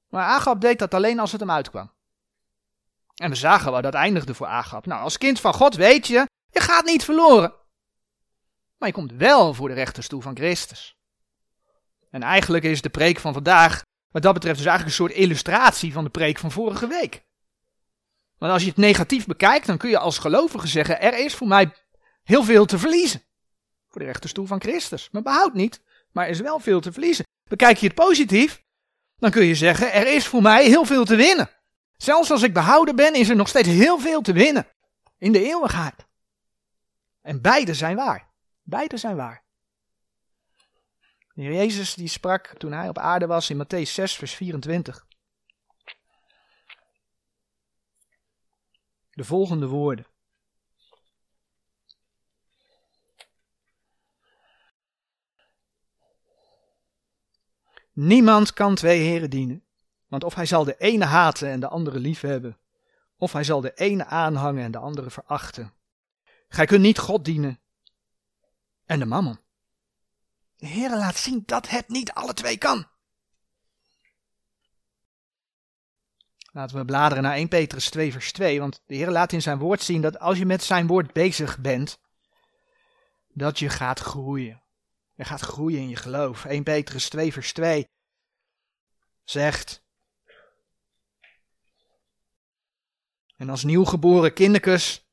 Maar Agab deed dat alleen als het hem uitkwam. En we zagen waar dat eindigde voor Agab. Nou, als kind van God weet je, je gaat niet verloren. Maar je komt wel voor de rechterstoel van Christus. En eigenlijk is de preek van vandaag, wat dat betreft, dus eigenlijk een soort illustratie van de preek van vorige week. Want als je het negatief bekijkt, dan kun je als gelovige zeggen: er is voor mij heel veel te verliezen. Voor de rechterstoel van Christus. Maar behoud niet, maar er is wel veel te verliezen. Bekijk je het positief, dan kun je zeggen: er is voor mij heel veel te winnen. Zelfs als ik behouden ben, is er nog steeds heel veel te winnen. In de eeuwigheid. En beide zijn waar. Beide zijn waar. Jezus die sprak toen hij op aarde was in Matthäus 6, vers 24. De volgende woorden. Niemand kan twee heren dienen, want of hij zal de ene haten en de andere liefhebben, of hij zal de ene aanhangen en de andere verachten. Gij kunt niet God dienen en de mammon. De Heer laat zien dat het niet alle twee kan. Laten we bladeren naar 1 Petrus 2 vers 2, want de Heer laat in zijn woord zien dat als je met zijn woord bezig bent, dat je gaat groeien. Je gaat groeien in je geloof. 1 Petrus 2 vers 2 zegt, en als nieuwgeboren kinderkus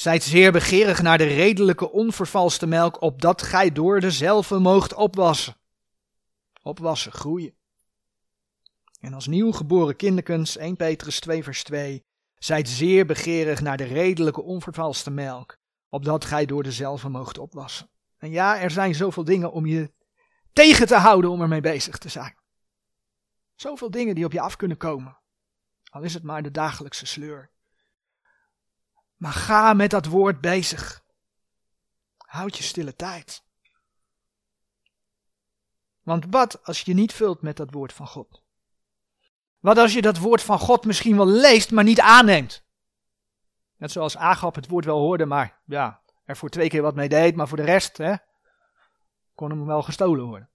Zijt zeer begeerig naar de redelijke onvervalste melk, opdat gij door dezelfde moogt opwassen. Opwassen, groeien. En als nieuwgeboren kinderkens, 1 Petrus 2 vers 2, zijt zeer begeerig naar de redelijke onvervalste melk, opdat gij door dezelfde moogt opwassen. En ja, er zijn zoveel dingen om je tegen te houden om ermee bezig te zijn. Zoveel dingen die op je af kunnen komen. Al is het maar de dagelijkse sleur. Maar ga met dat woord bezig. Houd je stille tijd. Want wat als je niet vult met dat woord van God? Wat als je dat woord van God misschien wel leest, maar niet aanneemt? Net zoals Agap het woord wel hoorde, maar ja, er voor twee keer wat mee deed, maar voor de rest, hè, kon hem wel gestolen worden.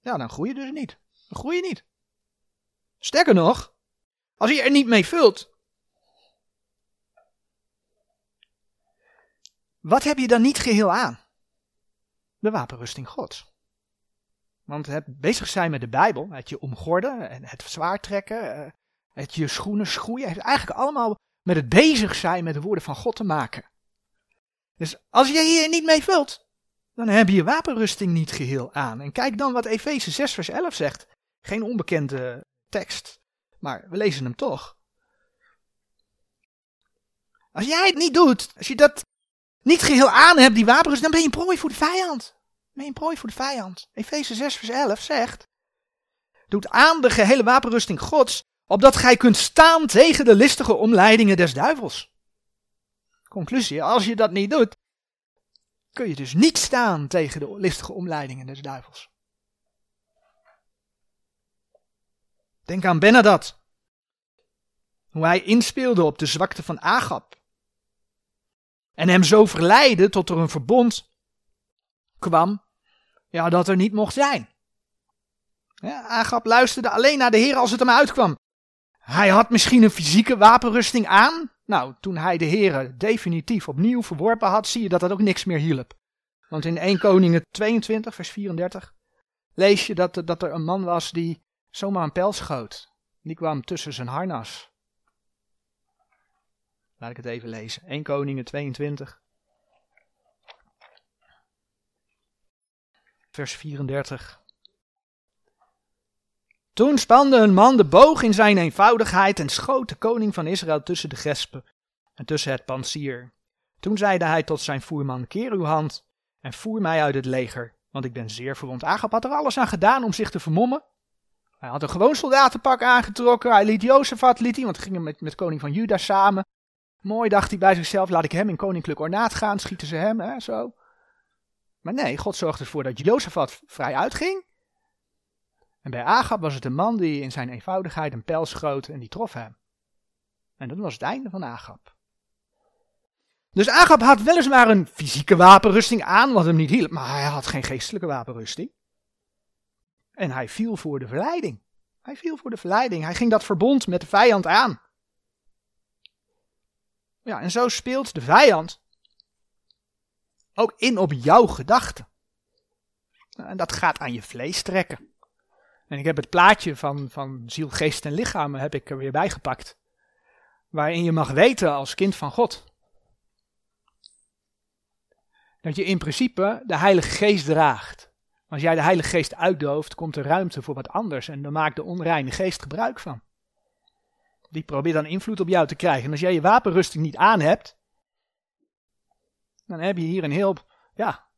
Ja, dan groei je dus niet. Dan groei je niet. Sterker nog, als je er niet mee vult, Wat heb je dan niet geheel aan? De wapenrusting Gods. Want het bezig zijn met de Bijbel, het je omgorden en het zwaar trekken, eh, het je schoenen schroeien, heeft eigenlijk allemaal met het bezig zijn met de woorden van God te maken. Dus als je hier niet mee vult, dan heb je wapenrusting niet geheel aan. En kijk dan wat Efeze 6 vers 11 zegt. Geen onbekende tekst, maar we lezen hem toch. Als jij het niet doet, als je dat niet geheel aan hebt, die wapenrust, dan ben je een prooi voor de vijand. Ben je een prooi voor de vijand. Efeze 6 vers 11 zegt, doet aan de gehele wapenrusting gods, opdat gij kunt staan tegen de listige omleidingen des duivels. Conclusie, als je dat niet doet, kun je dus niet staan tegen de listige omleidingen des duivels. Denk aan Benadad. Hoe hij inspeelde op de zwakte van Agab en hem zo verleiden tot er een verbond kwam, ja, dat er niet mocht zijn. Ja, Agap luisterde alleen naar de Heer als het hem uitkwam. Hij had misschien een fysieke wapenrusting aan. Nou, toen hij de Heer definitief opnieuw verworpen had, zie je dat dat ook niks meer hielp. Want in 1 Koningen 22, vers 34, lees je dat, dat er een man was die zomaar een pijl schoot. Die kwam tussen zijn harnas. Laat ik het even lezen. 1 Koningen 22. Vers 34. Toen spande een man de boog in zijn eenvoudigheid en schoot de koning van Israël tussen de gespen en tussen het pansier. Toen zeide hij tot zijn voerman, keer uw hand en voer mij uit het leger, want ik ben zeer verwond. Agap had er alles aan gedaan om zich te vermommen. Hij had een gewoon soldatenpak aangetrokken, hij liet Jozefat, liet hij, want hij ging met, met koning van Juda samen. Mooi dacht hij bij zichzelf, laat ik hem in koninklijk ornaat gaan, schieten ze hem, hè, zo. Maar nee, God zorgde ervoor dat Jozefat vrij uitging. En bij Agab was het een man die in zijn eenvoudigheid een pijl schoot en die trof hem. En dat was het einde van Agab. Dus Agab had weliswaar een fysieke wapenrusting aan, wat hem niet hielp, maar hij had geen geestelijke wapenrusting. En hij viel voor de verleiding. Hij viel voor de verleiding. Hij ging dat verbond met de vijand aan. Ja, en zo speelt de vijand ook in op jouw gedachten. En dat gaat aan je vlees trekken. En ik heb het plaatje van, van ziel, geest en lichaam heb ik er weer bijgepakt. Waarin je mag weten als kind van God. Dat je in principe de Heilige Geest draagt. Als jij de Heilige Geest uitdooft, komt er ruimte voor wat anders en dan maakt de onreine geest gebruik van. Die probeert dan invloed op jou te krijgen. En als jij je wapenrusting niet aan hebt, dan heb je hier een heel, ja,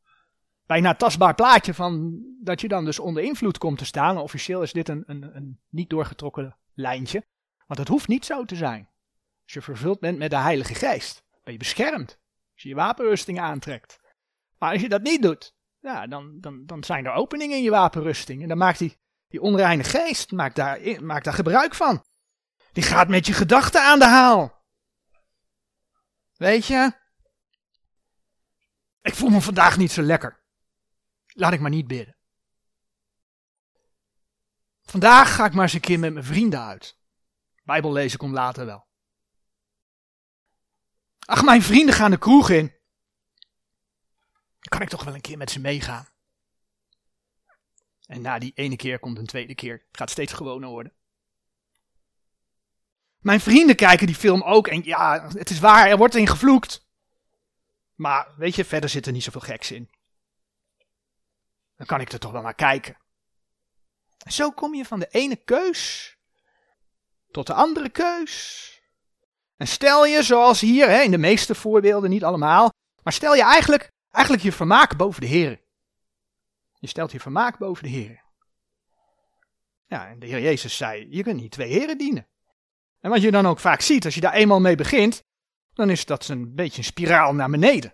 bijna tastbaar plaatje van dat je dan dus onder invloed komt te staan. Officieel is dit een, een, een niet doorgetrokken lijntje, want het hoeft niet zo te zijn. Als je vervuld bent met de Heilige Geest, ben je beschermd. Als je je wapenrusting aantrekt. Maar als je dat niet doet, ja, dan, dan, dan zijn er openingen in je wapenrusting. En dan maakt die, die onreine geest maakt daar, maakt daar gebruik van. Die gaat met je gedachten aan de haal. Weet je? Ik voel me vandaag niet zo lekker. Laat ik maar niet bidden. Vandaag ga ik maar eens een keer met mijn vrienden uit. Bijbel lezen komt later wel. Ach, mijn vrienden gaan de kroeg in. Dan kan ik toch wel een keer met ze meegaan. En na die ene keer komt een tweede keer. Gaat steeds gewoner worden. Mijn vrienden kijken die film ook en ja, het is waar, er wordt in gevloekt. Maar weet je, verder zit er niet zoveel geks in. Dan kan ik er toch wel naar kijken. En zo kom je van de ene keus tot de andere keus. En stel je, zoals hier, hè, in de meeste voorbeelden, niet allemaal, maar stel je eigenlijk, eigenlijk je vermaak boven de Heer. Je stelt je vermaak boven de Heer. Ja, en de Heer Jezus zei, je kunt niet twee heren dienen. En wat je dan ook vaak ziet, als je daar eenmaal mee begint, dan is dat een beetje een spiraal naar beneden.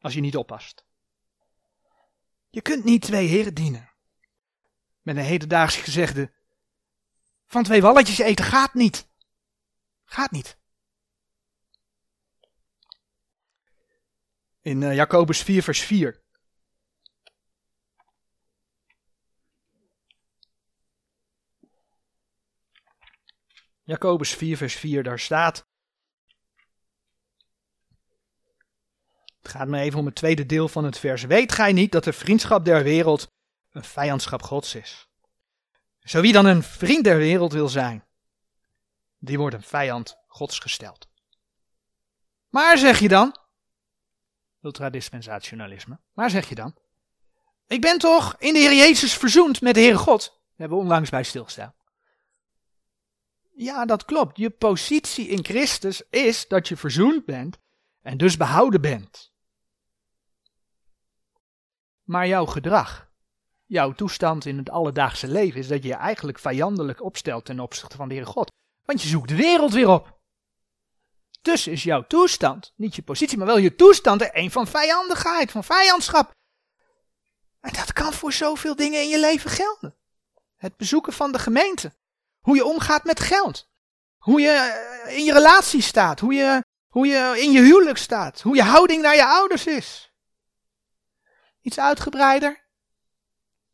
Als je niet oppast. Je kunt niet twee heren dienen. Met een hedendaagse gezegde, van twee walletjes eten gaat niet. Gaat niet. In uh, Jacobus 4 vers 4. Jacobus 4, vers 4, daar staat. Het gaat me even om het tweede deel van het vers. Weet gij niet dat de vriendschap der wereld een vijandschap Gods is? Zo wie dan een vriend der wereld wil zijn, die wordt een vijand Gods gesteld. Maar zeg je dan, ultradispensationalisme, maar zeg je dan, ik ben toch in de Heer Jezus verzoend met de Heere God? Daar hebben we onlangs bij stilgestaan. Ja, dat klopt. Je positie in Christus is dat je verzoend bent en dus behouden bent. Maar jouw gedrag, jouw toestand in het alledaagse leven is dat je je eigenlijk vijandelijk opstelt ten opzichte van de Heere God. Want je zoekt de wereld weer op. Dus is jouw toestand, niet je positie, maar wel je toestand, er een van vijandigheid, van vijandschap. En dat kan voor zoveel dingen in je leven gelden. Het bezoeken van de gemeente. Hoe je omgaat met geld. Hoe je eh, in je relatie staat. Hoe je, hoe je in je huwelijk staat. Hoe je houding naar je ouders is. Iets uitgebreider.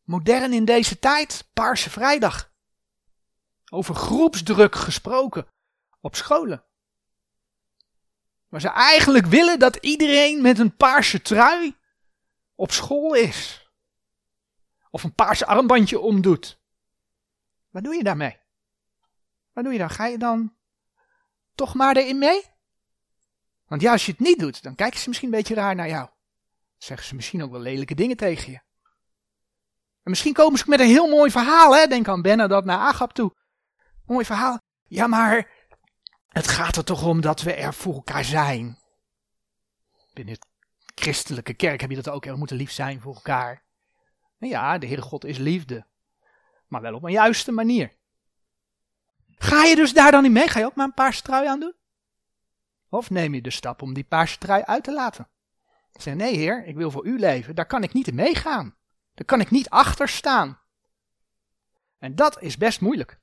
Modern in deze tijd. Paarse Vrijdag. Over groepsdruk gesproken. Op scholen. Waar ze eigenlijk willen dat iedereen met een paarse trui op school is. Of een paarse armbandje omdoet. Wat doe je daarmee? Wat doe je dan? Ga je dan toch maar erin mee? Want ja, als je het niet doet, dan kijken ze misschien een beetje raar naar jou. Zeggen ze misschien ook wel lelijke dingen tegen je. En misschien komen ze met een heel mooi verhaal, hè? Denk aan dat naar Agap toe. Mooi verhaal. Ja, maar het gaat er toch om dat we er voor elkaar zijn. Binnen de christelijke kerk heb je dat ook. We moeten lief zijn voor elkaar. Ja, de Heere God is liefde. Maar wel op een juiste manier. Ga je dus daar dan niet mee? Ga je ook maar een paar trui aan doen? Of neem je de stap om die paarse trui uit te laten? Zeg, nee heer, ik wil voor u leven, daar kan ik niet meegaan. Daar kan ik niet achter staan. En dat is best moeilijk.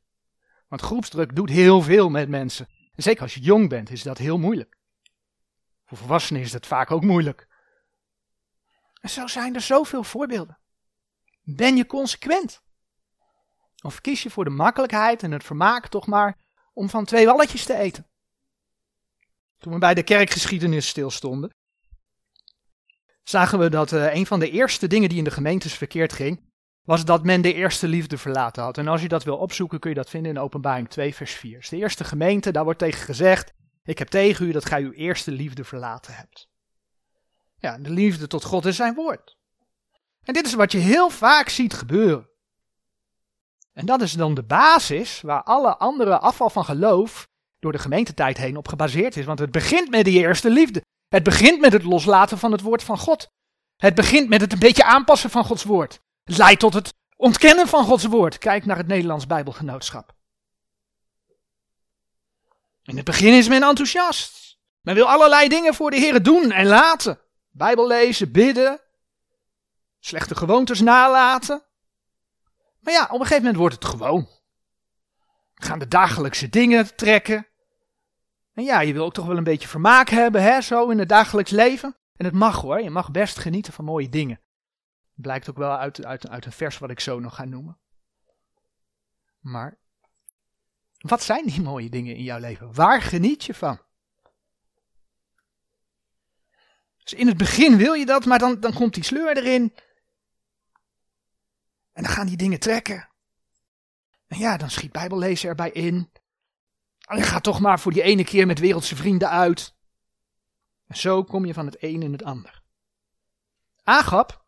Want groepsdruk doet heel veel met mensen. En zeker als je jong bent is dat heel moeilijk. Voor volwassenen is dat vaak ook moeilijk. En zo zijn er zoveel voorbeelden. Ben je consequent? Of kies je voor de makkelijkheid en het vermaak toch maar om van twee walletjes te eten? Toen we bij de kerkgeschiedenis stilstonden, zagen we dat uh, een van de eerste dingen die in de gemeentes verkeerd ging, was dat men de eerste liefde verlaten had. En als je dat wil opzoeken, kun je dat vinden in Openbaring 2, vers 4. Dus de eerste gemeente, daar wordt tegen gezegd: Ik heb tegen u dat gij uw eerste liefde verlaten hebt. Ja, de liefde tot God is zijn woord. En dit is wat je heel vaak ziet gebeuren. En dat is dan de basis waar alle andere afval van geloof door de gemeentetijd heen op gebaseerd is. Want het begint met die eerste liefde. Het begint met het loslaten van het woord van God. Het begint met het een beetje aanpassen van Gods woord. Het leidt tot het ontkennen van Gods woord. Kijk naar het Nederlands Bijbelgenootschap. In het begin is men enthousiast. Men wil allerlei dingen voor de Heer doen en laten. Bijbel lezen, bidden, slechte gewoontes nalaten. Maar ja, op een gegeven moment wordt het gewoon. Gaan de dagelijkse dingen trekken. En ja, je wil ook toch wel een beetje vermaak hebben, hè, zo in het dagelijks leven. En het mag hoor, je mag best genieten van mooie dingen. Blijkt ook wel uit, uit, uit een vers wat ik zo nog ga noemen. Maar, wat zijn die mooie dingen in jouw leven? Waar geniet je van? Dus in het begin wil je dat, maar dan, dan komt die sleur erin. En dan gaan die dingen trekken. En ja, dan schiet Bijbellezen erbij in. Gaat toch maar voor die ene keer met wereldse vrienden uit. En zo kom je van het een in het ander. Agap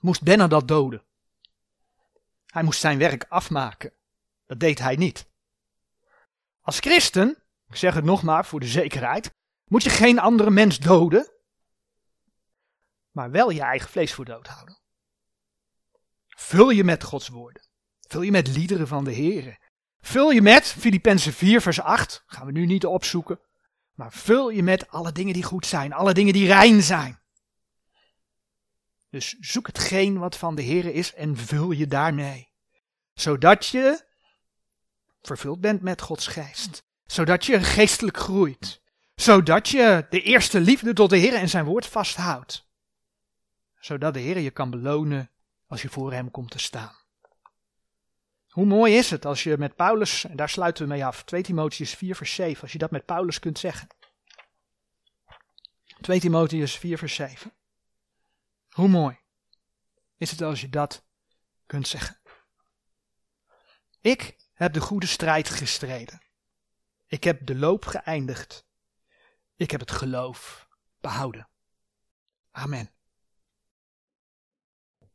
moest dat doden. Hij moest zijn werk afmaken. Dat deed hij niet. Als christen, ik zeg het nog maar voor de zekerheid, moet je geen andere mens doden, maar wel je eigen vlees voor dood houden. Vul je met Gods woorden. Vul je met liederen van de Heer. Vul je met Filippenzen 4 vers 8, gaan we nu niet opzoeken, maar vul je met alle dingen die goed zijn, alle dingen die rein zijn. Dus zoek hetgeen wat van de Heer is en vul je daarmee. Zodat je vervuld bent met Gods geest. Zodat je geestelijk groeit. Zodat je de eerste liefde tot de Heer en zijn woord vasthoudt. Zodat de Heer je kan belonen als je voor hem komt te staan. Hoe mooi is het als je met Paulus, en daar sluiten we mee af, 2 Timotheus 4 vers 7, als je dat met Paulus kunt zeggen. 2 Timotheus 4 vers 7. Hoe mooi is het als je dat kunt zeggen. Ik heb de goede strijd gestreden. Ik heb de loop geëindigd. Ik heb het geloof behouden. Amen.